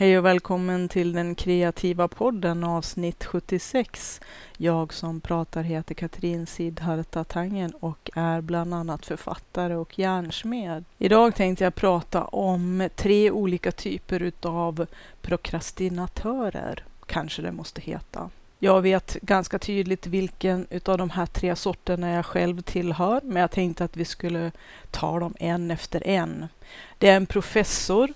Hej och välkommen till den kreativa podden avsnitt 76. Jag som pratar heter Katrin Sidharta Tangen och är bland annat författare och järnsmed. Idag tänkte jag prata om tre olika typer utav prokrastinatörer, kanske det måste heta. Jag vet ganska tydligt vilken utav de här tre sorterna jag själv tillhör, men jag tänkte att vi skulle ta dem en efter en. Det är en professor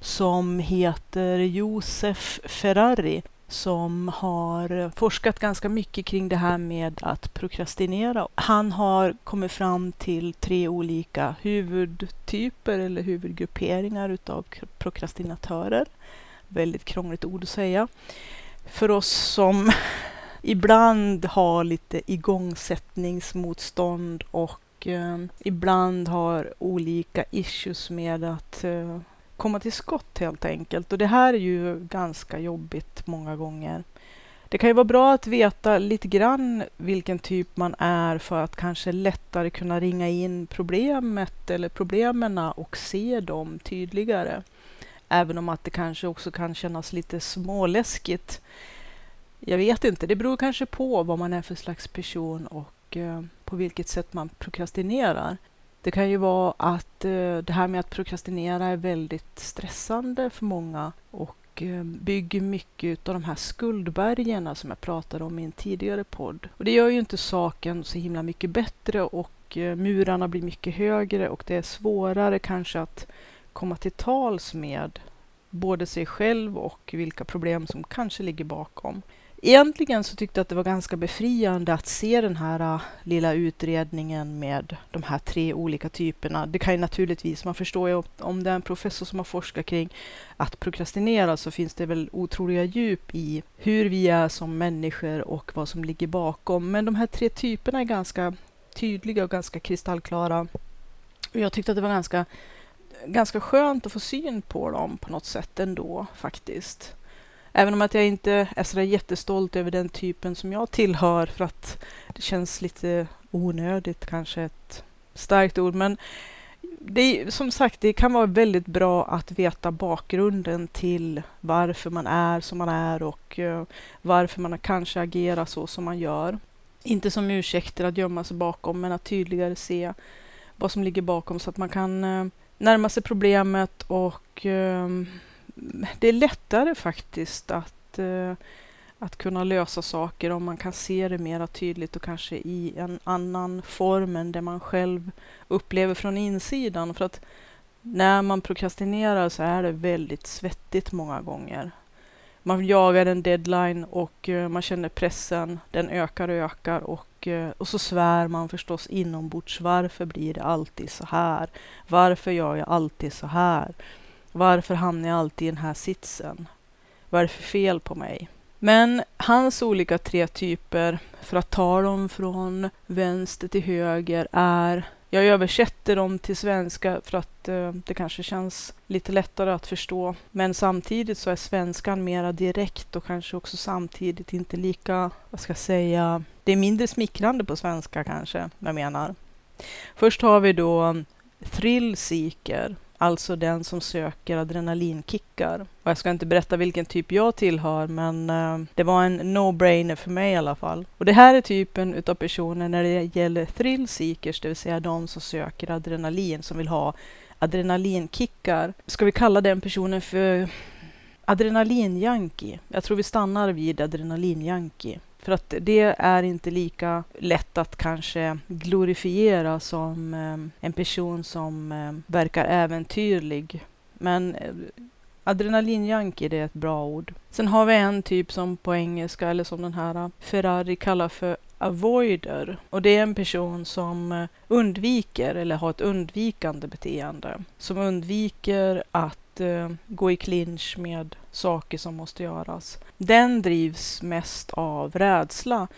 som heter Josef Ferrari som har forskat ganska mycket kring det här med att prokrastinera. Han har kommit fram till tre olika huvudtyper eller huvudgrupperingar utav prokrastinatörer. Väldigt krångligt ord att säga. För oss som ibland har lite igångsättningsmotstånd och eh, ibland har olika issues med att eh, komma till skott helt enkelt. Och det här är ju ganska jobbigt många gånger. Det kan ju vara bra att veta lite grann vilken typ man är för att kanske lättare kunna ringa in problemet eller problemen och se dem tydligare. Även om att det kanske också kan kännas lite småläskigt. Jag vet inte, det beror kanske på vad man är för slags person och eh, på vilket sätt man prokrastinerar. Det kan ju vara att eh, det här med att prokrastinera är väldigt stressande för många och eh, bygger mycket av de här skuldbergen som jag pratade om i en tidigare podd. Och det gör ju inte saken så himla mycket bättre och eh, murarna blir mycket högre och det är svårare kanske att komma till tals med både sig själv och vilka problem som kanske ligger bakom. Egentligen så tyckte jag att det var ganska befriande att se den här uh, lilla utredningen med de här tre olika typerna. Det kan ju naturligtvis, man förstår ju om det är en professor som har forskat kring att prokrastinera så finns det väl otroliga djup i hur vi är som människor och vad som ligger bakom. Men de här tre typerna är ganska tydliga och ganska kristallklara. Och jag tyckte att det var ganska, ganska skönt att få syn på dem på något sätt ändå faktiskt. Även om att jag inte är så jättestolt över den typen som jag tillhör för att det känns lite onödigt, kanske ett starkt ord. Men det, som sagt, det kan vara väldigt bra att veta bakgrunden till varför man är som man är och uh, varför man kanske agerar så som man gör. Inte som ursäkter att gömma sig bakom, men att tydligare se vad som ligger bakom så att man kan uh, närma sig problemet och uh, det är lättare faktiskt att, eh, att kunna lösa saker om man kan se det mera tydligt och kanske i en annan form än det man själv upplever från insidan. För att när man prokrastinerar så är det väldigt svettigt många gånger. Man jagar en deadline och eh, man känner pressen, den ökar och ökar och, eh, och så svär man förstås inombords. Varför blir det alltid så här? Varför gör jag alltid så här? Varför hamnar jag alltid i den här sitsen? Vad är det för fel på mig? Men hans olika tre typer, för att ta dem från vänster till höger, är jag översätter dem till svenska för att eh, det kanske känns lite lättare att förstå. Men samtidigt så är svenskan mera direkt och kanske också samtidigt inte lika, vad ska jag säga, det är mindre smickrande på svenska kanske, jag menar. Först har vi då eh, thrill seeker Alltså den som söker adrenalinkickar. Och jag ska inte berätta vilken typ jag tillhör, men eh, det var en no-brainer för mig i alla fall. Och det här är typen utav personer när det gäller thrill seekers, det vill säga de som söker adrenalin, som vill ha adrenalinkickar. Ska vi kalla den personen för adrenalinjunkie? Jag tror vi stannar vid adrenalinjunkie. För att det är inte lika lätt att kanske glorifiera som ehm, en person som ehm, verkar äventyrlig. Men eh, adrenalinjunkie, det är ett bra ord. Sen har vi en typ som på engelska, eller som den här eh, Ferrari kallar för avoider. Och det är en person som eh, undviker eller har ett undvikande beteende. Som undviker att eh, gå i clinch med saker som måste göras. Den drivs mest av rädsla.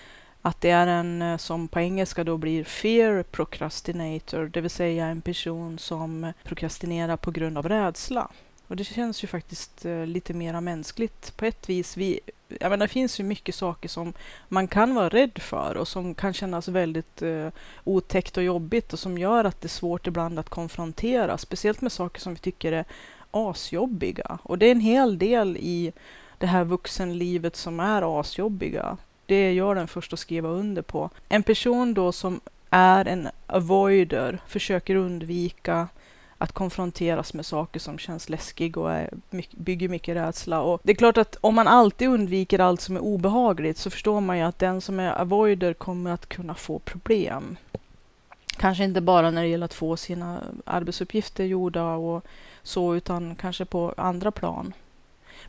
Att det är en eh, som på engelska då blir fear procrastinator, det vill säga en person som prokrastinerar på grund av rädsla. Och det känns ju faktiskt eh, lite mera mänskligt på ett vis. Vi, jag menar, det finns ju mycket saker som man kan vara rädd för och som kan kännas väldigt uh, otäckt och jobbigt och som gör att det är svårt ibland att konfrontera, speciellt med saker som vi tycker är asjobbiga. Och det är en hel del i det här vuxenlivet som är asjobbiga. Det är jag den första att skriva under på. En person då som är en avoider, försöker undvika att konfronteras med saker som känns läskiga och är, bygger mycket rädsla. Och det är klart att om man alltid undviker allt som är obehagligt så förstår man ju att den som är avoider kommer att kunna få problem. Kanske inte bara när det gäller att få sina arbetsuppgifter gjorda och så, utan kanske på andra plan.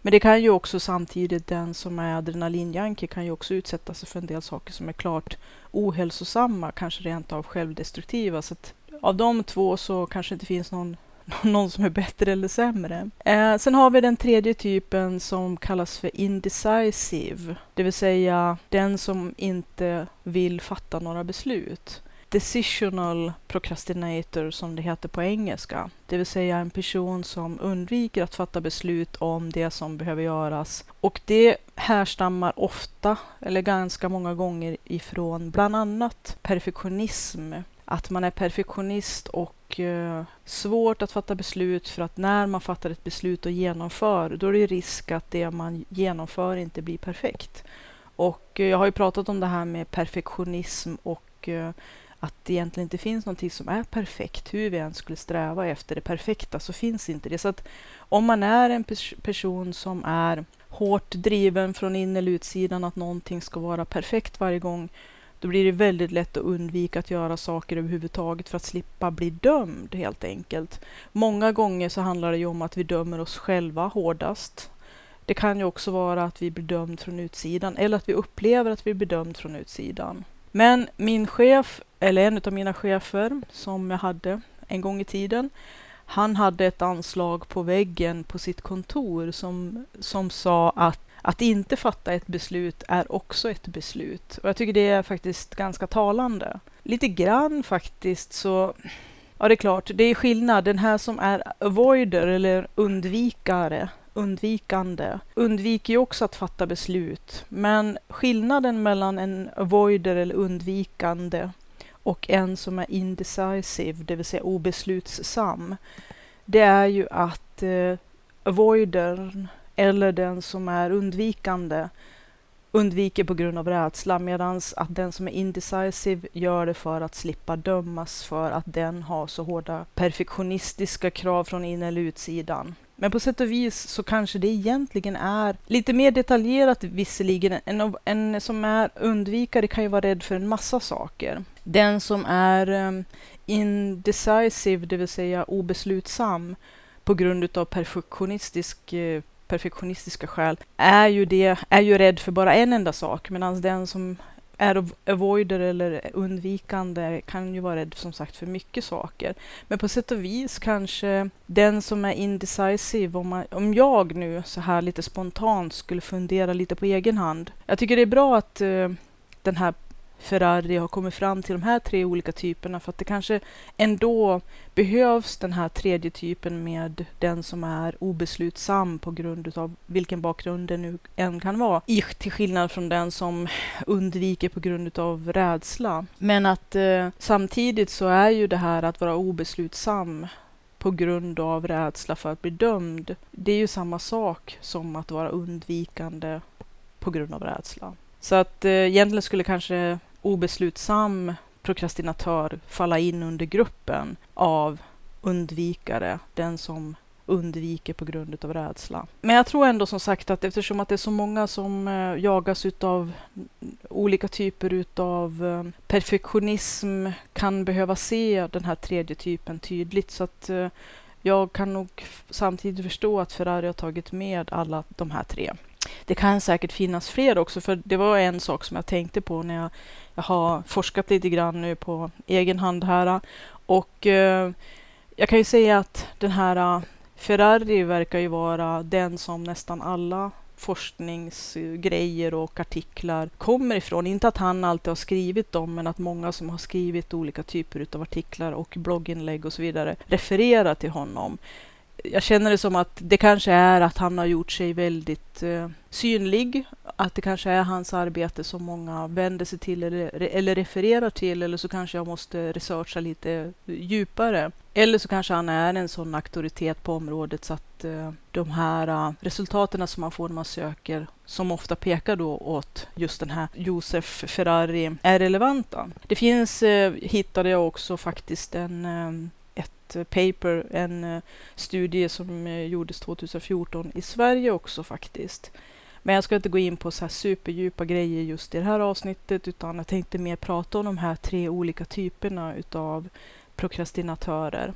Men det kan ju också samtidigt den som är adrenalinjanke kan ju också utsätta sig för en del saker som är klart ohälsosamma, kanske rent av självdestruktiva. Så att av de två så kanske det inte finns någon, någon som är bättre eller sämre. Eh, sen har vi den tredje typen som kallas för indecisive, det vill säga den som inte vill fatta några beslut decisional procrastinator som det heter på engelska. Det vill säga en person som undviker att fatta beslut om det som behöver göras. Och det härstammar ofta, eller ganska många gånger ifrån bland annat perfektionism. Att man är perfektionist och eh, svårt att fatta beslut för att när man fattar ett beslut och genomför, då är det risk att det man genomför inte blir perfekt. Och eh, jag har ju pratat om det här med perfektionism och eh, att det egentligen inte finns någonting som är perfekt. Hur vi än skulle sträva efter det perfekta så finns inte det. Så att om man är en pers person som är hårt driven från in eller utsidan att någonting ska vara perfekt varje gång, då blir det väldigt lätt att undvika att göra saker överhuvudtaget för att slippa bli dömd helt enkelt. Många gånger så handlar det ju om att vi dömer oss själva hårdast. Det kan ju också vara att vi blir dömd från utsidan eller att vi upplever att vi blir dömd från utsidan. Men min chef, eller en av mina chefer som jag hade en gång i tiden, han hade ett anslag på väggen på sitt kontor som, som sa att att inte fatta ett beslut är också ett beslut. Och jag tycker det är faktiskt ganska talande. Lite grann faktiskt så, ja det är klart, det är skillnad. Den här som är avoider eller undvikare, undvikande undviker ju också att fatta beslut. Men skillnaden mellan en avoider eller undvikande och en som är indecisive, det vill säga obeslutsam, det är ju att eh, avoidern eller den som är undvikande undviker på grund av rädsla medan att den som är indecisive gör det för att slippa dömas för att den har så hårda perfektionistiska krav från in eller utsidan. Men på sätt och vis så kanske det egentligen är lite mer detaljerat visserligen. En, en som är undvikare kan ju vara rädd för en massa saker. Den som är um, indecisive, det vill säga obeslutsam på grund av perfektionistisk uh, perfektionistiska skäl är ju, det, är ju rädd för bara en enda sak medan den som är avoider eller undvikande kan ju vara rädd som sagt för mycket saker. Men på sätt och vis kanske den som är indecisive, om, man, om jag nu så här lite spontant skulle fundera lite på egen hand. Jag tycker det är bra att uh, den här Ferrari har kommit fram till de här tre olika typerna för att det kanske ändå behövs den här tredje typen med den som är obeslutsam på grund av vilken bakgrund det nu än kan vara. I, till skillnad från den som undviker på grund av rädsla. Men att eh, samtidigt så är ju det här att vara obeslutsam på grund av rädsla för att bli dömd. Det är ju samma sak som att vara undvikande på grund av rädsla. Så att eh, egentligen skulle kanske obeslutsam prokrastinatör falla in under gruppen av undvikare, den som undviker på grund av rädsla. Men jag tror ändå som sagt att eftersom att det är så många som eh, jagas utav olika typer utav eh, perfektionism kan behöva se den här tredje typen tydligt så att eh, jag kan nog samtidigt förstå att Ferrari har tagit med alla de här tre. Det kan säkert finnas fler också, för det var en sak som jag tänkte på när jag, jag har forskat lite grann nu på egen hand här. Och eh, jag kan ju säga att den här eh, Ferrari verkar ju vara den som nästan alla forskningsgrejer och artiklar kommer ifrån. Inte att han alltid har skrivit dem, men att många som har skrivit olika typer av artiklar och blogginlägg och så vidare refererar till honom jag känner det som att det kanske är att han har gjort sig väldigt eh, synlig. Att det kanske är hans arbete som många vänder sig till eller, eller refererar till. Eller så kanske jag måste researcha lite djupare. Eller så kanske han är en sån auktoritet på området så att eh, de här eh, resultaten som man får när man söker, som ofta pekar då åt just den här Josef Ferrari, är relevanta. Det finns, eh, hittade jag också faktiskt en eh, paper, en eh, studie som eh, gjordes 2014 i Sverige också faktiskt. Men jag ska inte gå in på så här superdjupa grejer just i det här avsnittet utan jag tänkte mer prata om de här tre olika typerna utav prokrastinatörer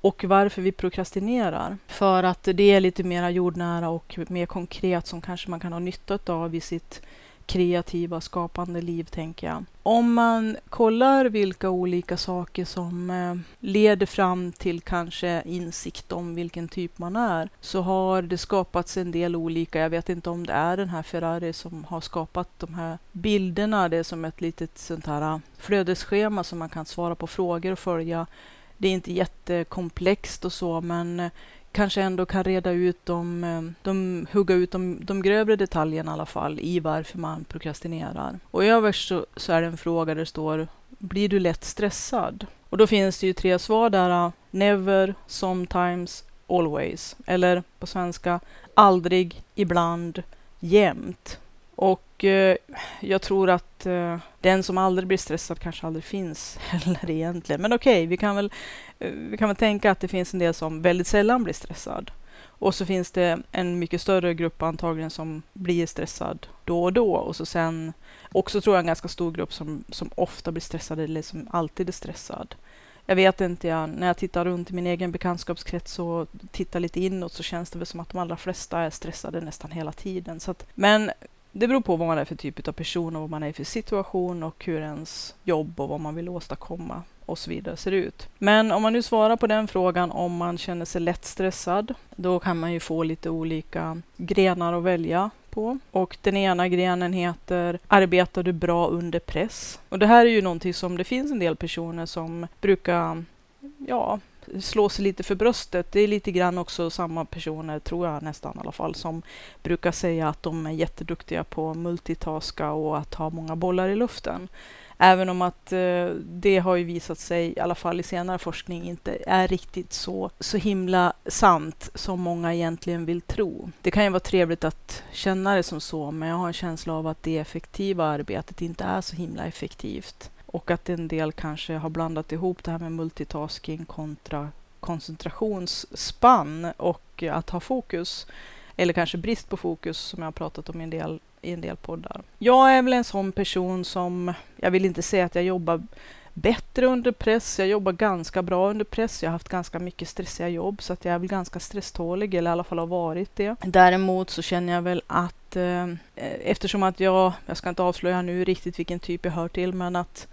och varför vi prokrastinerar. För att det är lite mer jordnära och mer konkret som kanske man kan ha nytta av i sitt kreativa, skapande liv, tänker jag. Om man kollar vilka olika saker som eh, leder fram till kanske insikt om vilken typ man är, så har det skapats en del olika. Jag vet inte om det är den här Ferrari som har skapat de här bilderna. Det är som ett litet sånt här eh, flödesschema som man kan svara på frågor och följa. Det är inte jättekomplext och så, men eh, kanske ändå kan reda ut de, eh, de hugga ut de, de grövre detaljerna i alla fall i varför man prokrastinerar. Och överst så, så är det en fråga där det står Blir du lätt stressad? Och då finns det ju tre svar där. Eh, never, sometimes, always. Eller på svenska aldrig, ibland, jämt. Och eh, jag tror att eh, den som aldrig blir stressad kanske aldrig finns heller egentligen. Men okej, okay, vi, kan väl, eh, vi kan väl tänka att det finns en del som väldigt sällan blir stressad. Och så finns det en mycket större grupp antagligen som blir stressad då och då. Och så sen också tror jag en ganska stor grupp som, som ofta blir stressad eller som alltid är stressad. Jag vet inte, jag, när jag tittar runt i min egen bekantskapskrets och tittar lite inåt så känns det väl som att de allra flesta är stressade nästan hela tiden. Så att, men det beror på vad man är för typ av person och vad man är för situation och hur ens jobb och vad man vill åstadkomma och så vidare ser ut. Men om man nu svarar på den frågan om man känner sig lätt stressad, då kan man ju få lite olika grenar att välja på. Och den ena grenen heter Arbetar du bra under press? Och det här är ju någonting som det finns en del personer som brukar ja, slå sig lite för bröstet. Det är lite grann också samma personer, tror jag nästan i alla fall, som brukar säga att de är jätteduktiga på multitaska och att ha många bollar i luften. Även om att eh, det har ju visat sig, i alla fall i senare forskning, inte är riktigt så, så himla sant som många egentligen vill tro. Det kan ju vara trevligt att känna det som så, men jag har en känsla av att det effektiva arbetet inte är så himla effektivt. Och att en del kanske har blandat ihop det här med multitasking kontra koncentrationsspann och att ha fokus. Eller kanske brist på fokus som jag har pratat om i en del, i en del poddar. Jag är väl en sån person som, jag vill inte säga att jag jobbar bättre under press. Jag jobbar ganska bra under press. Jag har haft ganska mycket stressiga jobb så att jag är väl ganska stresstålig eller i alla fall har varit det. Däremot så känner jag väl att eh, eftersom att jag, jag ska inte avslöja nu riktigt vilken typ jag hör till, men att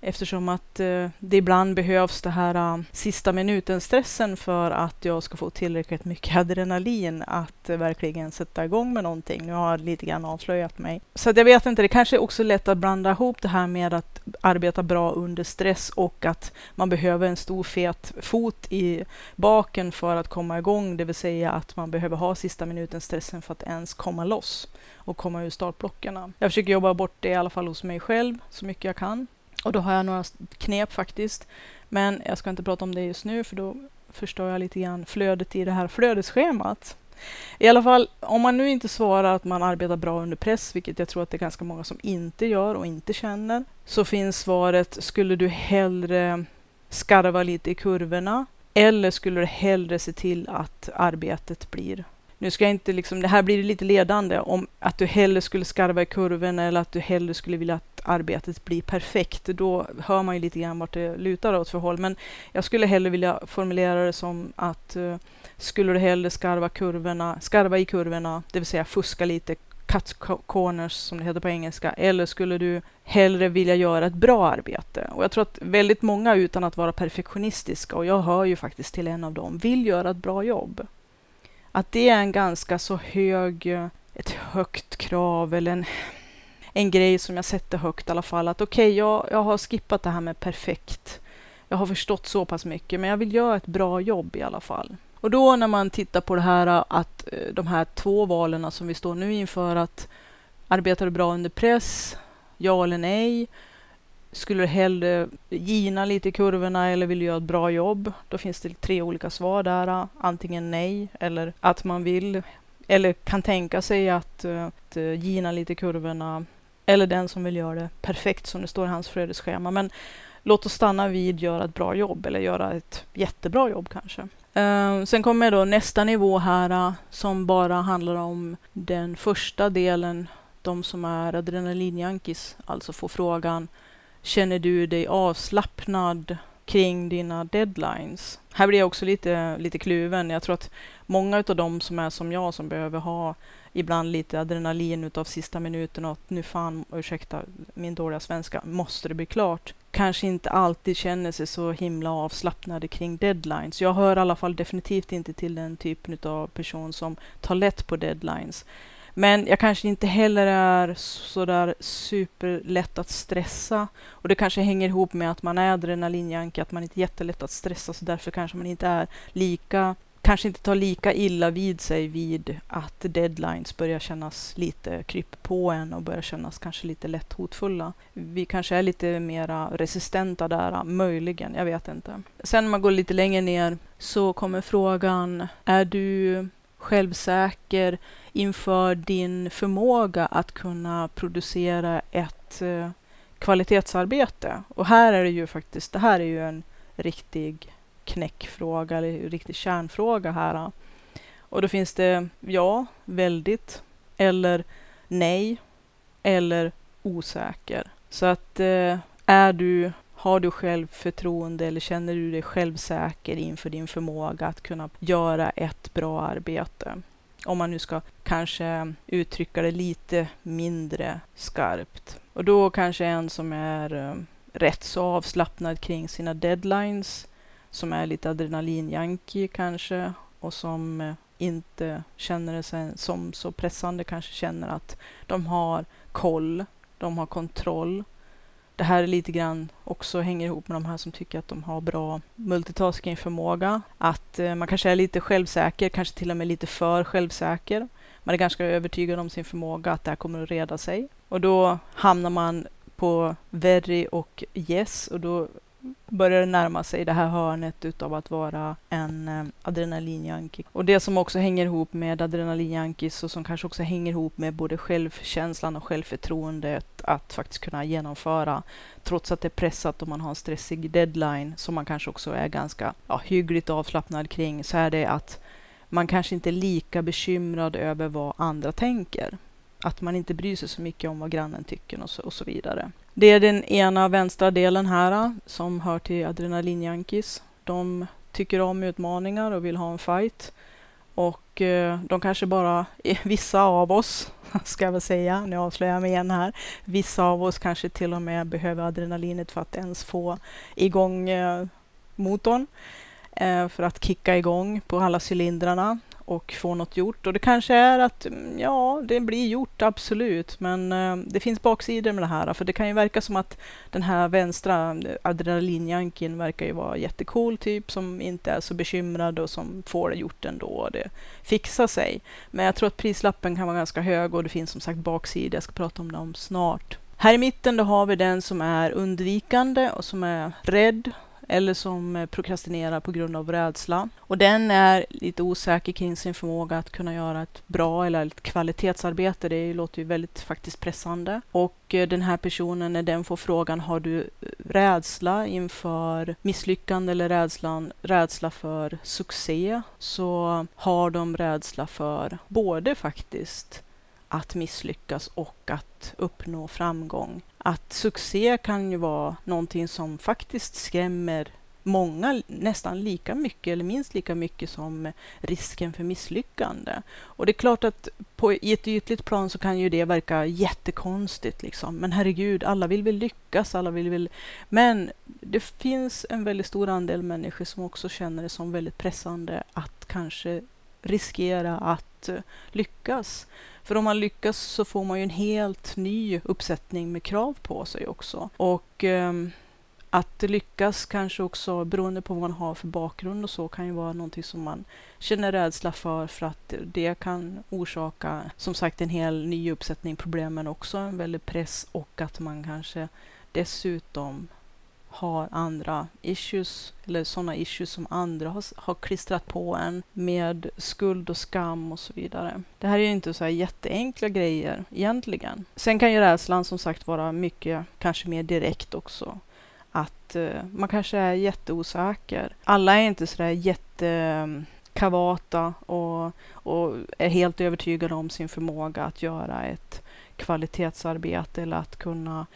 Eftersom att eh, det ibland behövs det här uh, sista minuten-stressen för att jag ska få tillräckligt mycket adrenalin att uh, verkligen sätta igång med någonting. Nu har jag lite grann avslöjat mig. Så att jag vet inte, det kanske är också lätt att blanda ihop det här med att arbeta bra under stress och att man behöver en stor fet fot i baken för att komma igång, det vill säga att man behöver ha sista minuten-stressen för att ens komma loss och komma ur startblockarna. Jag försöker jobba bort det i alla fall hos mig själv så mycket jag kan. Och då har jag några knep faktiskt. Men jag ska inte prata om det just nu för då förstör jag lite grann flödet i det här flödesschemat. I alla fall, om man nu inte svarar att man arbetar bra under press, vilket jag tror att det är ganska många som inte gör och inte känner, så finns svaret, skulle du hellre skarva lite i kurvorna eller skulle du hellre se till att arbetet blir nu ska jag inte liksom, det här blir lite ledande om att du hellre skulle skarva i kurven eller att du hellre skulle vilja att arbetet blir perfekt. Då hör man ju lite grann vart det lutar åt för håll. Men jag skulle hellre vilja formulera det som att uh, skulle du hellre skarva kurvorna, skarva i kurvorna, det vill säga fuska lite, cut corners som det heter på engelska, eller skulle du hellre vilja göra ett bra arbete? Och jag tror att väldigt många utan att vara perfektionistiska, och jag hör ju faktiskt till en av dem, vill göra ett bra jobb att det är en ganska så hög, eh, ett högt krav eller en, en grej som jag sätter högt i alla fall. Att okej, okay, jag, jag har skippat det här med perfekt. Jag har förstått så pass mycket, men jag vill göra ett bra jobb i alla fall. Och då när man tittar på det här eh, att eh, de här två valen som vi står nu inför att arbetar du bra under press? Ja eller nej? Skulle du hellre gina lite i kurvorna eller vill du göra ett bra jobb? Då finns det tre olika svar där. Antingen nej eller att man vill eller kan tänka sig att, eh, att eh, gina lite i kurvorna eller den som vill göra det perfekt som det står i hans flödesschema. Men låt oss stanna vid göra ett bra jobb eller göra ett jättebra jobb kanske. Uh, sen kommer då nästa nivå här uh, som bara handlar om den första delen, de som är adrenalinjankis, alltså får frågan Känner du dig avslappnad kring dina deadlines? Här blir jag också lite, lite kluven. Jag tror att många av dem som är som jag som behöver ha ibland lite adrenalin utav sista minuten och att nu fan, ursäkta min dåliga svenska, måste det bli klart. Kanske inte alltid känner sig så himla avslappnade kring deadlines. Jag hör i alla fall definitivt inte till den typen av person som tar lätt på deadlines. Men jag kanske inte heller är sådär superlätt att stressa. Och det kanske hänger ihop med att man är adrenalinjanke, att man inte är jättelätt att stressa, så därför kanske man inte är lika kanske inte tar lika illa vid sig vid att deadlines börjar kännas lite kryp på en och börjar kännas kanske lite lätt hotfulla. Vi kanske är lite mera resistenta där, möjligen, jag vet inte. Sen när man går lite längre ner så kommer frågan, är du självsäker inför din förmåga att kunna producera ett eh, kvalitetsarbete? Och här är det ju faktiskt, det här är ju en riktig knäckfråga eller riktig kärnfråga här. Och då finns det ja, väldigt, eller nej, eller osäker. Så att eh, är du, har du självförtroende eller känner du dig självsäker inför din förmåga att kunna göra ett bra arbete? Om man nu ska kanske uttrycka det lite mindre skarpt. Och då kanske en som är eh, rätt så avslappnad kring sina deadlines som är lite adrenalinjanki kanske och som eh, inte känner sig som så pressande, kanske känner att de har koll, de har kontroll. Det här är lite grann också hänger ihop med de här som tycker att de har bra multitaskingförmåga. Att eh, man kanske är lite självsäker, kanske till och med lite för självsäker. Man är ganska övertygad om sin förmåga att det här kommer att reda sig. Och då hamnar man på very och yes och då börjar närma sig det här hörnet utav att vara en eh, adrenalinjunkie. Och det som också hänger ihop med adrenalinjunkies och som kanske också hänger ihop med både självkänslan och självförtroendet att faktiskt kunna genomföra trots att det är pressat och man har en stressig deadline som man kanske också är ganska ja, hyggligt avslappnad kring så är det att man kanske inte är lika bekymrad över vad andra tänker. Att man inte bryr sig så mycket om vad grannen tycker och så, och så vidare. Det är den ena vänstra delen här eh, som hör till adrenalinjankis. De tycker om utmaningar och vill ha en fight. Och eh, de kanske bara, eh, vissa av oss, ska jag väl säga, nu avslöjar jag mig igen här, vissa av oss kanske till och med behöver adrenalinet för att ens få igång eh, motorn, eh, för att kicka igång på alla cylindrarna och få något gjort. Och det kanske är att, mm, ja, det blir gjort, absolut. Men eh, det finns baksidor med det här. För det kan ju verka som att den här vänstra eh, adrenalinjankin verkar ju vara jättecool typ, som inte är så bekymrad och som får det gjort ändå. Och det fixar sig. Men jag tror att prislappen kan vara ganska hög och det finns som sagt baksidor. Jag ska prata om dem snart. Här i mitten då har vi den som är undvikande och som är rädd eller som eh, prokrastinerar på grund av rädsla. Och den är lite osäker kring sin förmåga att kunna göra ett bra eller ett kvalitetsarbete. Det låter ju väldigt faktiskt pressande. Och eh, den här personen, när den får frågan, har du eh, rädsla inför misslyckande eller rädslan, rädsla för succé? Så har de rädsla för både faktiskt att misslyckas och att uppnå framgång. Att succé kan ju vara någonting som faktiskt skrämmer många nästan lika mycket eller minst lika mycket som risken för misslyckande. Och det är klart att på, i ett ytligt plan så kan ju det verka jättekonstigt liksom. Men herregud, alla vill väl lyckas, alla vill väl... Men det finns en väldigt stor andel människor som också känner det som väldigt pressande att kanske riskera att lyckas. För om man lyckas så får man ju en helt ny uppsättning med krav på sig också. Och ehm, att lyckas kanske också, beroende på vad man har för bakgrund och så, kan ju vara någonting som man känner rädsla för, för att det kan orsaka, som sagt, en hel ny uppsättning problem, men också en väldig press och att man kanske dessutom har andra issues, eller sådana issues som andra har, har klistrat på en med skuld och skam och så vidare. Det här är ju inte så här jätteenkla grejer egentligen. Sen kan ju rädslan som sagt vara mycket, kanske mer direkt också. Att eh, man kanske är jätteosäker. Alla är inte sådär jättekavata mm, och, och är helt övertygade om sin förmåga att göra ett kvalitetsarbete eller att kunna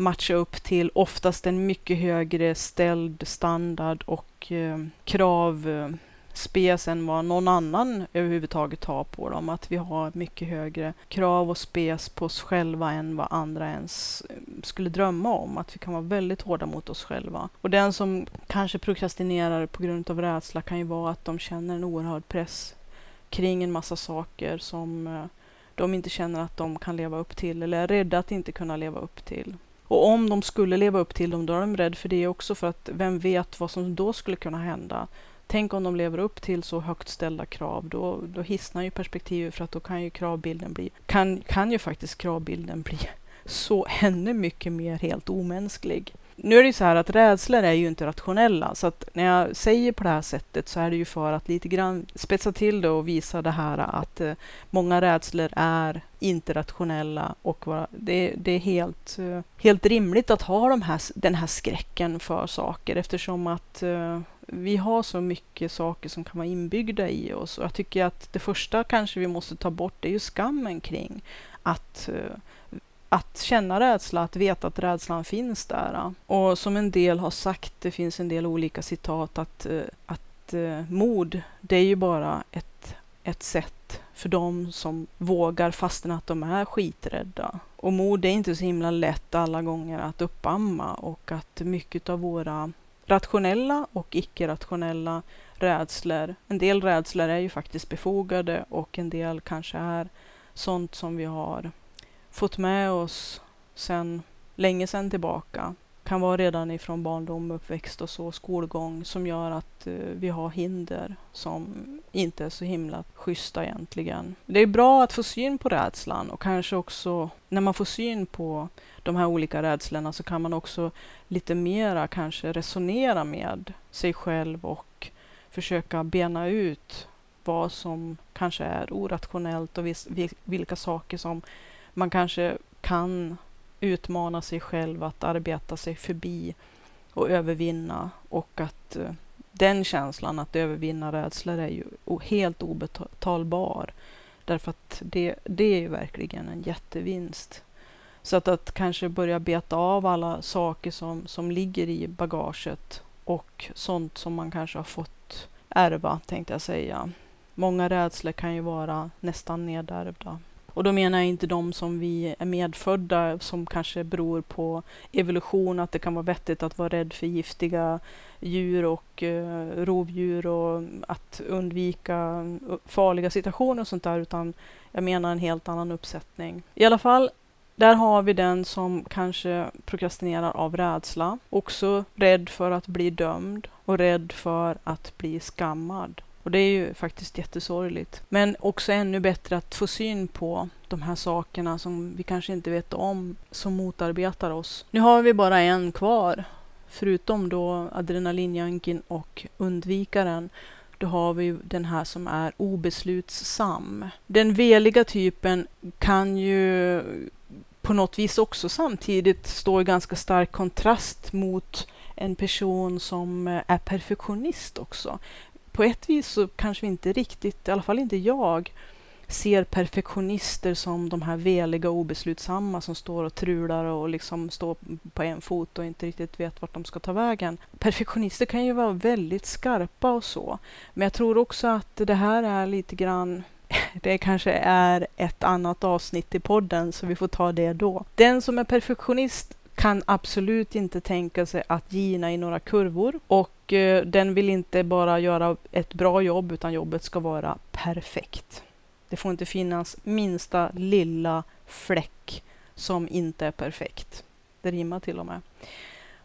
matcha upp till oftast en mycket högre ställd standard och eh, krav eh, spes än vad någon annan överhuvudtaget har på dem. Att vi har mycket högre krav och spes på oss själva än vad andra ens eh, skulle drömma om. Att vi kan vara väldigt hårda mot oss själva. Och den som kanske prokrastinerar på grund av rädsla kan ju vara att de känner en oerhörd press kring en massa saker som eh, de inte känner att de kan leva upp till eller är rädda att inte kunna leva upp till. Och om de skulle leva upp till dem, då är de rädda för det också, för att vem vet vad som då skulle kunna hända. Tänk om de lever upp till så högt ställda krav, då, då hissnar ju perspektivet för att då kan ju kravbilden bli, kan, kan ju faktiskt kravbilden bli så ännu mycket mer helt omänsklig. Nu är det ju så här att rädslor är ju inte rationella, så att när jag säger på det här sättet så är det ju för att lite grann spetsa till det och visa det här att eh, många rädslor är inte rationella och vara, det, det, är helt, eh, helt rimligt att ha de här, den här skräcken för saker eftersom att eh, vi har så mycket saker som kan vara inbyggda i oss. Och jag tycker att det första kanske vi måste ta bort det är ju skammen kring att eh, att känna rädsla, att veta att rädslan finns där. Och som en del har sagt, det finns en del olika citat, att, eh, att eh, mod, det är ju bara ett, ett sätt för dem som vågar fastän att de är skiträdda. Och mod är inte så himla lätt alla gånger att uppamma och att mycket av våra rationella och icke-rationella rädslor, en del rädslor är ju faktiskt befogade och en del kanske är sånt som vi har fått med oss sen länge sedan tillbaka. Kan vara redan ifrån barndom, uppväxt och så, skolgång som gör att eh, vi har hinder som inte är så himla schyssta egentligen. Det är bra att få syn på rädslan och kanske också när man får syn på de här olika rädslorna så kan man också lite mera kanske resonera med sig själv och försöka bena ut vad som kanske är orationellt och vilka saker som man kanske kan utmana sig själv att arbeta sig förbi och övervinna och att eh, den känslan att övervinna rädslor är ju helt obetalbar. Därför att det, det är ju verkligen en jättevinst. Så att, att kanske börja beta av alla saker som, som ligger i bagaget och sånt som man kanske har fått ärva, tänkte jag säga. Många rädslor kan ju vara nästan nedärvda. Och då menar jag inte de som vi är medfödda som kanske beror på evolution, att det kan vara vettigt att vara rädd för giftiga djur och eh, rovdjur och att undvika eh, farliga situationer och sånt där, utan jag menar en helt annan uppsättning. I alla fall, där har vi den som kanske prokrastinerar av rädsla, också rädd för att bli dömd och rädd för att bli skammad. Och det är ju faktiskt jättesorgligt. Men också ännu bättre att få syn på de här sakerna som vi kanske inte vet om, som motarbetar oss. Nu har vi bara en kvar, förutom då adrenalinjunkin och undvikaren. Då har vi den här som är obeslutsam. Den veliga typen kan ju på något vis också samtidigt stå i ganska stark kontrast mot en person som är perfektionist också på ett vis så kanske vi inte riktigt, i alla fall inte jag, ser perfektionister som de här veliga och obeslutsamma som står och trular och liksom står på en fot och inte riktigt vet vart de ska ta vägen. Perfektionister kan ju vara väldigt skarpa och så, men jag tror också att det här är lite grann det kanske är ett annat avsnitt i podden, så vi får ta det då. Den som är perfektionist kan absolut inte tänka sig att gina i några kurvor och eh, den vill inte bara göra ett bra jobb utan jobbet ska vara perfekt. Det får inte finnas minsta lilla fläck som inte är perfekt. Det rimmar till och med.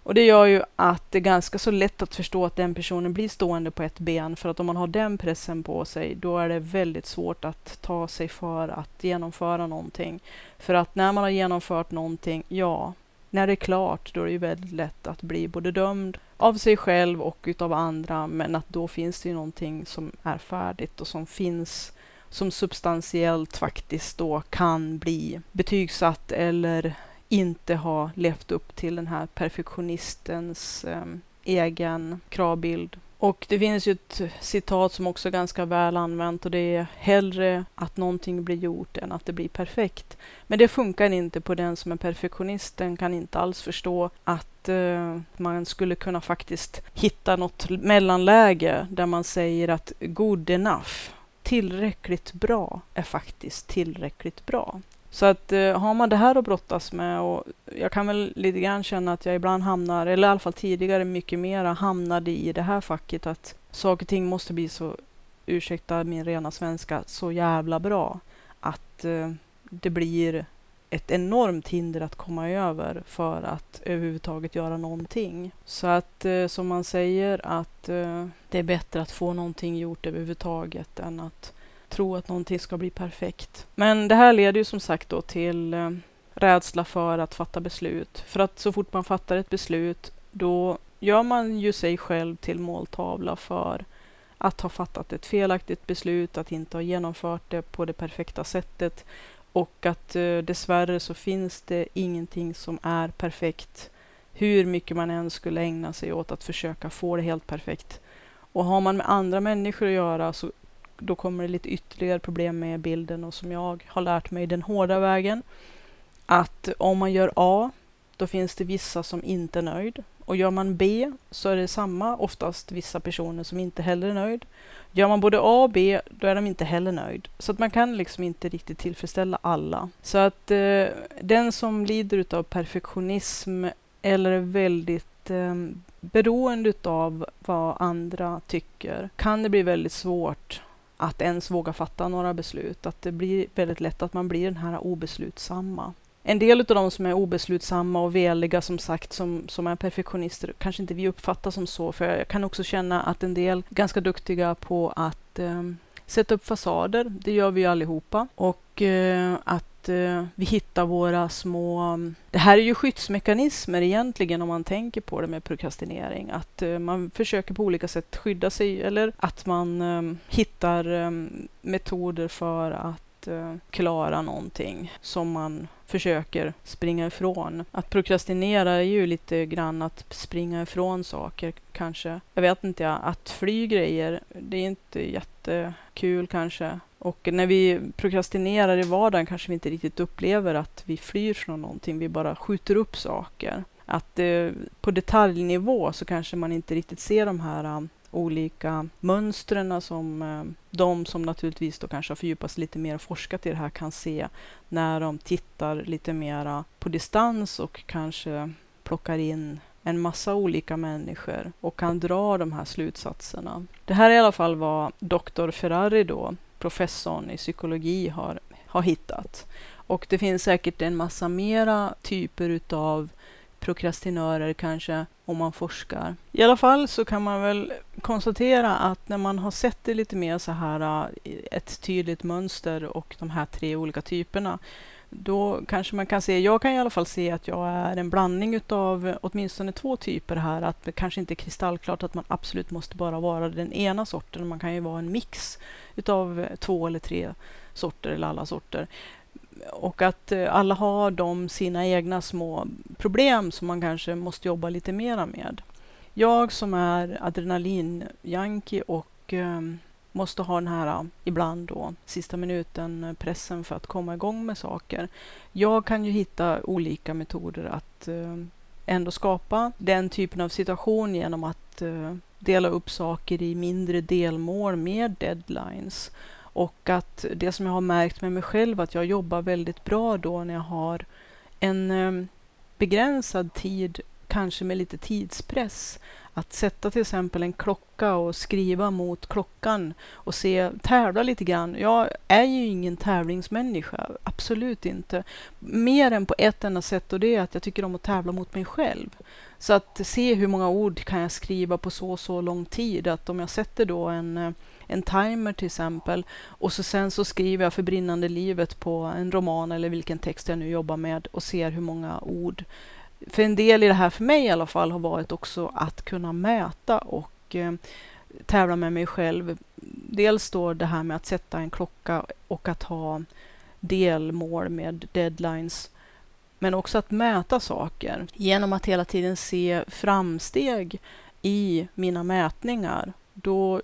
Och det gör ju att det är ganska så lätt att förstå att den personen blir stående på ett ben. För att om man har den pressen på sig, då är det väldigt svårt att ta sig för att genomföra någonting. För att när man har genomfört någonting, ja, när det är klart, då är det ju väldigt lätt att bli både dömd av sig själv och utav andra. Men att då finns det ju någonting som är färdigt och som finns som substantiellt faktiskt då kan bli betygsatt eller inte ha levt upp till den här perfektionistens eh, egen kravbild. Och det finns ju ett citat som också är ganska väl använt och det är hellre att någonting blir gjort än att det blir perfekt. Men det funkar inte på den som är perfektionist. Den kan inte alls förstå att eh, man skulle kunna faktiskt hitta något mellanläge där man säger att good enough, tillräckligt bra, är faktiskt tillräckligt bra. Så att eh, har man det här att brottas med och jag kan väl lite grann känna att jag ibland hamnar, eller i alla fall tidigare mycket mera hamnade i det här facket att saker och ting måste bli så, ursäkta min rena svenska, så jävla bra att eh, det blir ett enormt hinder att komma över för att överhuvudtaget göra någonting. Så att eh, som man säger att eh, det är bättre att få någonting gjort överhuvudtaget än att tro att någonting ska bli perfekt. Men det här leder ju som sagt då till eh, rädsla för att fatta beslut. För att så fort man fattar ett beslut, då gör man ju sig själv till måltavla för att ha fattat ett felaktigt beslut, att inte ha genomfört det på det perfekta sättet och att eh, dessvärre så finns det ingenting som är perfekt hur mycket man än skulle ägna sig åt att försöka få det helt perfekt. Och har man med andra människor att göra så då kommer det lite ytterligare problem med bilden och som jag har lärt mig den hårda vägen. Att om man gör A, då finns det vissa som inte är nöjd. Och gör man B så är det samma, oftast vissa personer som inte heller är nöjd. Gör man både A och B, då är de inte heller nöjd. Så att man kan liksom inte riktigt tillfredsställa alla. Så att eh, den som lider av perfektionism eller är väldigt eh, beroende av vad andra tycker kan det bli väldigt svårt att ens våga fatta några beslut. Att det blir väldigt lätt att man blir den här obeslutsamma. En del av de som är obeslutsamma och veliga som sagt, som, som är perfektionister, kanske inte vi uppfattar som så. För jag kan också känna att en del är ganska duktiga på att eh, sätta upp fasader. Det gör vi allihopa. Och eh, att eh, vi hittar våra små... Det här är ju skyddsmekanismer egentligen om man tänker på det med prokrastinering. Att eh, man försöker på olika sätt skydda sig eller att man eh, hittar eh, metoder för att eh, klara någonting som man försöker springa ifrån. Att prokrastinera är ju lite grann att springa ifrån saker kanske. Jag vet inte, att fly grejer, det är inte jättekul kanske. Och när vi prokrastinerar i vardagen kanske vi inte riktigt upplever att vi flyr från någonting, vi bara skjuter upp saker. Att eh, på detaljnivå så kanske man inte riktigt ser de här uh, olika mönstren som uh, de som naturligtvis då kanske har fördjupat sig lite mer och forskat i det här kan se när de tittar lite mera på distans och kanske plockar in en massa olika människor och kan dra de här slutsatserna. Det här är i alla fall vad doktor Ferrari då professorn i psykologi har, har hittat. Och det finns säkert en massa mera typer utav prokrastinörer kanske om man forskar. I alla fall så kan man väl konstatera att när man har sett det lite mer så här äh, ett tydligt mönster och de här tre olika typerna då kanske man kan se, jag kan i alla fall se att jag är en blandning utav åtminstone två typer här. Att det kanske inte är kristallklart att man absolut måste bara vara den ena sorten. Man kan ju vara en mix utav två eller tre sorter eller alla sorter. Och att eh, alla har de sina egna små problem som man kanske måste jobba lite mera med. Jag som är adrenalinjunkie och um, måste ha den här äh, ibland då sista minuten äh, pressen för att komma igång med saker. Jag kan ju hitta olika metoder att äh, ändå skapa den typen av situation genom att dela upp saker i mindre delmål med deadlines. Och att det som jag har märkt med mig själv att jag jobbar väldigt bra då när jag har en begränsad tid, kanske med lite tidspress att sätta till exempel en klocka och skriva mot klockan och se, tävla lite grann. Jag är ju ingen tävlingsmänniska, absolut inte. Mer än på ett enda sätt och det är att jag tycker om att tävla mot mig själv. Så att se hur många ord kan jag skriva på så och så lång tid. Att om jag sätter då en, en timer till exempel och så sen så skriver jag för brinnande livet på en roman eller vilken text jag nu jobbar med och ser hur många ord för en del i det här för mig i alla fall har varit också att kunna mäta och eh, tävla med mig själv. Dels då det här med att sätta en klocka och att ha delmål med deadlines. Men också att mäta saker genom att hela tiden se framsteg i mina mätningar. Då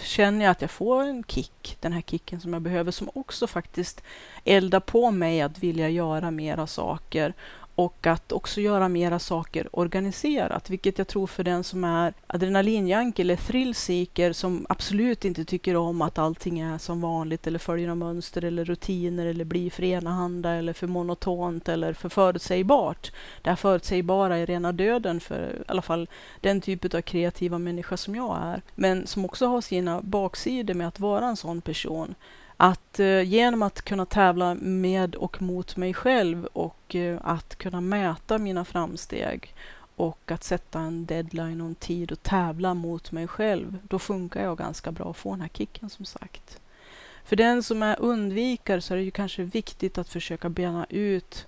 känner jag att jag får en kick, den här kicken som jag behöver, som också faktiskt eldar på mig att vilja göra mera saker och att också göra mera saker organiserat, vilket jag tror för den som är adrenalinjank eller thrillseeker som absolut inte tycker om att allting är som vanligt eller följer några mönster eller rutiner eller blir för enahanda eller för monotont eller för förutsägbart. Det här förutsägbara är rena döden för i alla fall den typ av kreativa människa som jag är, men som också har sina baksidor med att vara en sån person. Att eh, genom att kunna tävla med och mot mig själv och eh, att kunna mäta mina framsteg och att sätta en deadline och en tid och tävla mot mig själv, då funkar jag ganska bra och får den här kicken som sagt. För den som är undvikare så är det ju kanske viktigt att försöka bena ut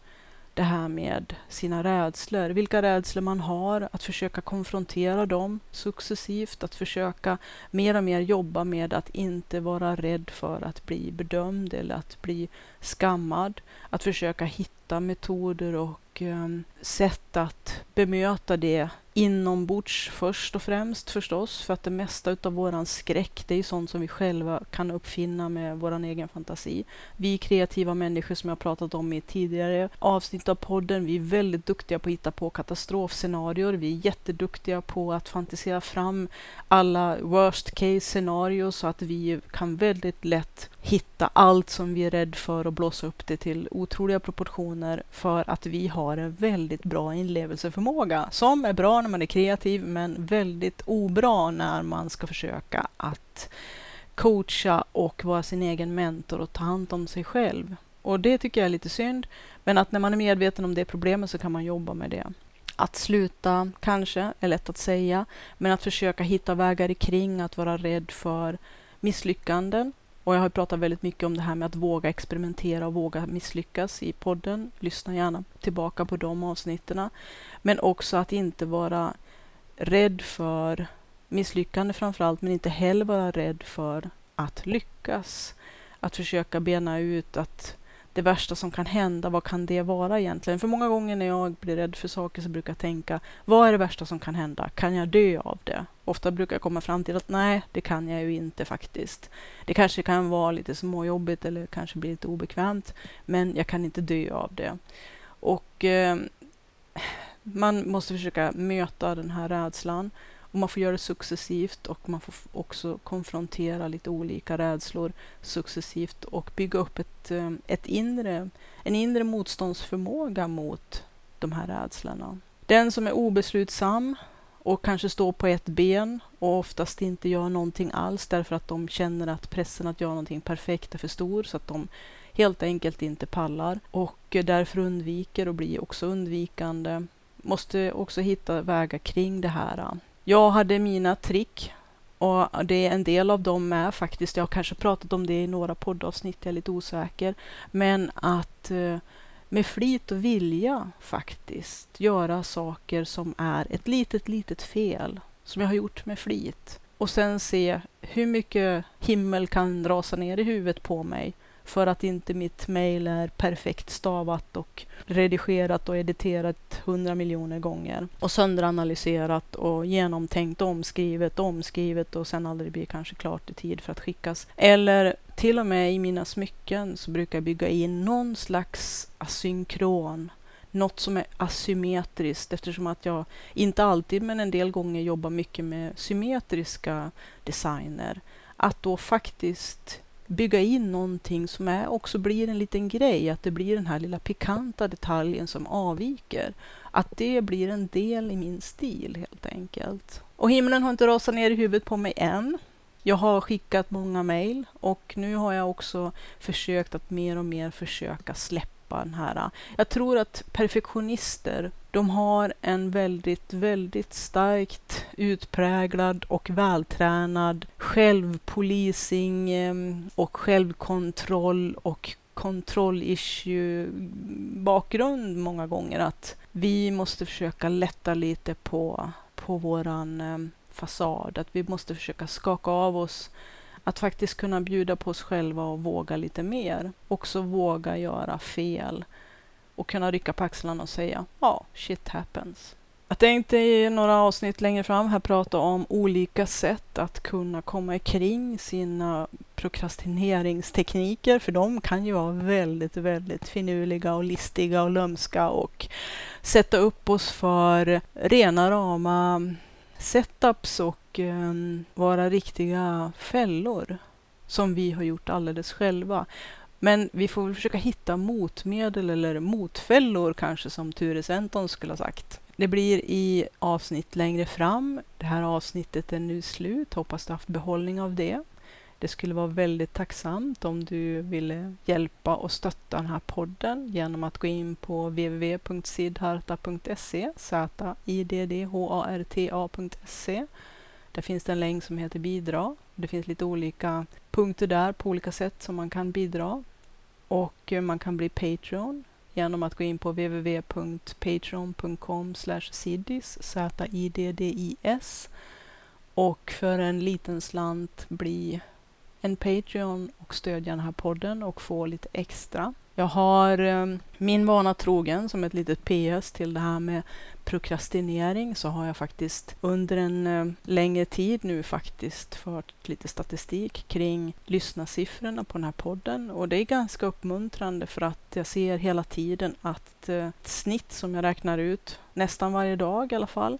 det här med sina rädslor, vilka rädslor man har, att försöka konfrontera dem successivt, att försöka mer och mer jobba med att inte vara rädd för att bli bedömd eller att bli skammad, att försöka hitta metoder och eh, sätt att bemöta det inombords först och främst förstås, för att det mesta utav våran skräck, det är sånt som vi själva kan uppfinna med våran egen fantasi. Vi kreativa människor som jag pratat om i tidigare avsnitt av podden, vi är väldigt duktiga på att hitta på katastrofscenarier. Vi är jätteduktiga på att fantisera fram alla worst case scenarier så att vi kan väldigt lätt hitta allt som vi är rädd för och blåsa upp det till otroliga proportioner för att vi har en väldigt bra inlevelseförmåga som är bra när man är kreativ men väldigt obra när man ska försöka att coacha och vara sin egen mentor och ta hand om sig själv. Och det tycker jag är lite synd. Men att när man är medveten om det problemet så kan man jobba med det. Att sluta kanske är lätt att säga, men att försöka hitta vägar kring att vara rädd för misslyckanden och jag har pratat väldigt mycket om det här med att våga experimentera och våga misslyckas i podden. Lyssna gärna tillbaka på de avsnitten. Men också att inte vara rädd för misslyckande framför allt, men inte heller vara rädd för att lyckas. Att försöka bena ut att det värsta som kan hända, vad kan det vara egentligen? För många gånger när jag blir rädd för saker så brukar jag tänka, vad är det värsta som kan hända? Kan jag dö av det? Ofta brukar jag komma fram till att nej, det kan jag ju inte faktiskt. Det kanske kan vara lite småjobbigt eller kanske blir lite obekvämt, men jag kan inte dö av det. Och eh, man måste försöka möta den här rädslan och man får göra det successivt och man får också konfrontera lite olika rädslor successivt och bygga upp ett, eh, ett inre, en inre motståndsförmåga mot de här rädslorna. Den som är obeslutsam och kanske står på ett ben och oftast inte gör någonting alls därför att de känner att pressen att göra någonting perfekt är för stor så att de helt enkelt inte pallar och därför undviker och blir också undvikande. Måste också hitta vägar kring det här. Jag hade mina trick och det är en del av dem är faktiskt, jag har kanske pratat om det i några poddavsnitt, jag är lite osäker, men att eh, med flit och vilja faktiskt göra saker som är ett litet, litet fel som jag har gjort med flit. Och sen se hur mycket himmel kan rasa ner i huvudet på mig för att inte mitt mejl är perfekt stavat och redigerat och editerat hundra miljoner gånger och sönderanalyserat och genomtänkt, omskrivet, omskrivet och sen aldrig blir kanske klart i tid för att skickas. Eller till och med i mina smycken så brukar jag bygga in någon slags asynkron något som är asymmetriskt eftersom att jag inte alltid men en del gånger jobbar mycket med symmetriska designer. Att då faktiskt bygga in någonting som är, också blir en liten grej, att det blir den här lilla pikanta detaljen som avviker. Att det blir en del i min stil helt enkelt. Och himlen har inte rasat ner i huvudet på mig än. Jag har skickat många mejl och nu har jag också försökt att mer och mer försöka släppa den här. Äh, jag tror att perfektionister, de har en väldigt, väldigt starkt utpräglad och vältränad självpolicing ehm, och självkontroll och kontrollissue bakgrund många gånger att vi måste försöka lätta lite på, på våran ehm, fasad, att vi måste försöka skaka av oss att faktiskt kunna bjuda på oss själva och våga lite mer. Också våga göra fel och kunna rycka på axlarna och säga ja, shit happens. Jag tänkte i några avsnitt längre fram här prata om olika sätt att kunna komma kring sina prokrastineringstekniker, för de kan ju vara väldigt, väldigt finurliga och listiga och lömska och sätta upp oss för rena rama setups och Ehm, vara riktiga fällor som vi har gjort alldeles själva. Men vi får försöka hitta motmedel eller motfällor kanske som Ture Senton skulle ha sagt. Det blir i avsnitt längre fram. Det här avsnittet är nu slut. Hoppas du haft behållning av det. Det skulle vara väldigt tacksamt om du ville hjälpa och stötta den här podden genom att gå in på www.sidharta.se z-i-d-d-h-a-r-t-a.se där finns det en länk som heter bidra. Det finns lite olika punkter där på olika sätt som man kan bidra. Och eh, man kan bli Patreon genom att gå in på www.patreon.com siddis z-i-d-d-i-s och för en liten slant bli en Patreon och stödja den här podden och få lite extra. Jag har eh, min vana trogen som ett litet PS till det här med prokrastinering så har jag faktiskt under en eh, längre tid nu faktiskt fört lite statistik kring lyssnarsiffrorna på den här podden. Och det är ganska uppmuntrande för att jag ser hela tiden att eh, ett snitt som jag räknar ut nästan varje dag i alla fall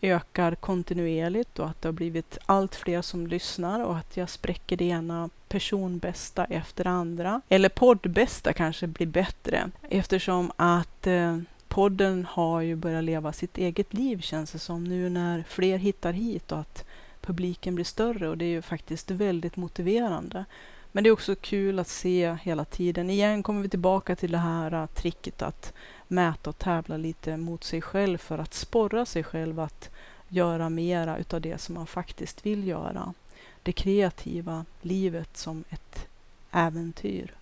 ökar kontinuerligt och att det har blivit allt fler som lyssnar och att jag spräcker det ena personbästa efter det andra. Eller poddbästa kanske blir bättre eftersom att eh, podden har ju börjat leva sitt eget liv känns det som nu när fler hittar hit och att publiken blir större och det är ju faktiskt väldigt motiverande. Men det är också kul att se hela tiden. Igen kommer vi tillbaka till det här eh, tricket att mäta och tävla lite mot sig själv för att sporra sig själv att göra mera utav det som man faktiskt vill göra. Det kreativa livet som ett äventyr.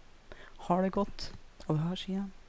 Ha det gott och vi hörs igen.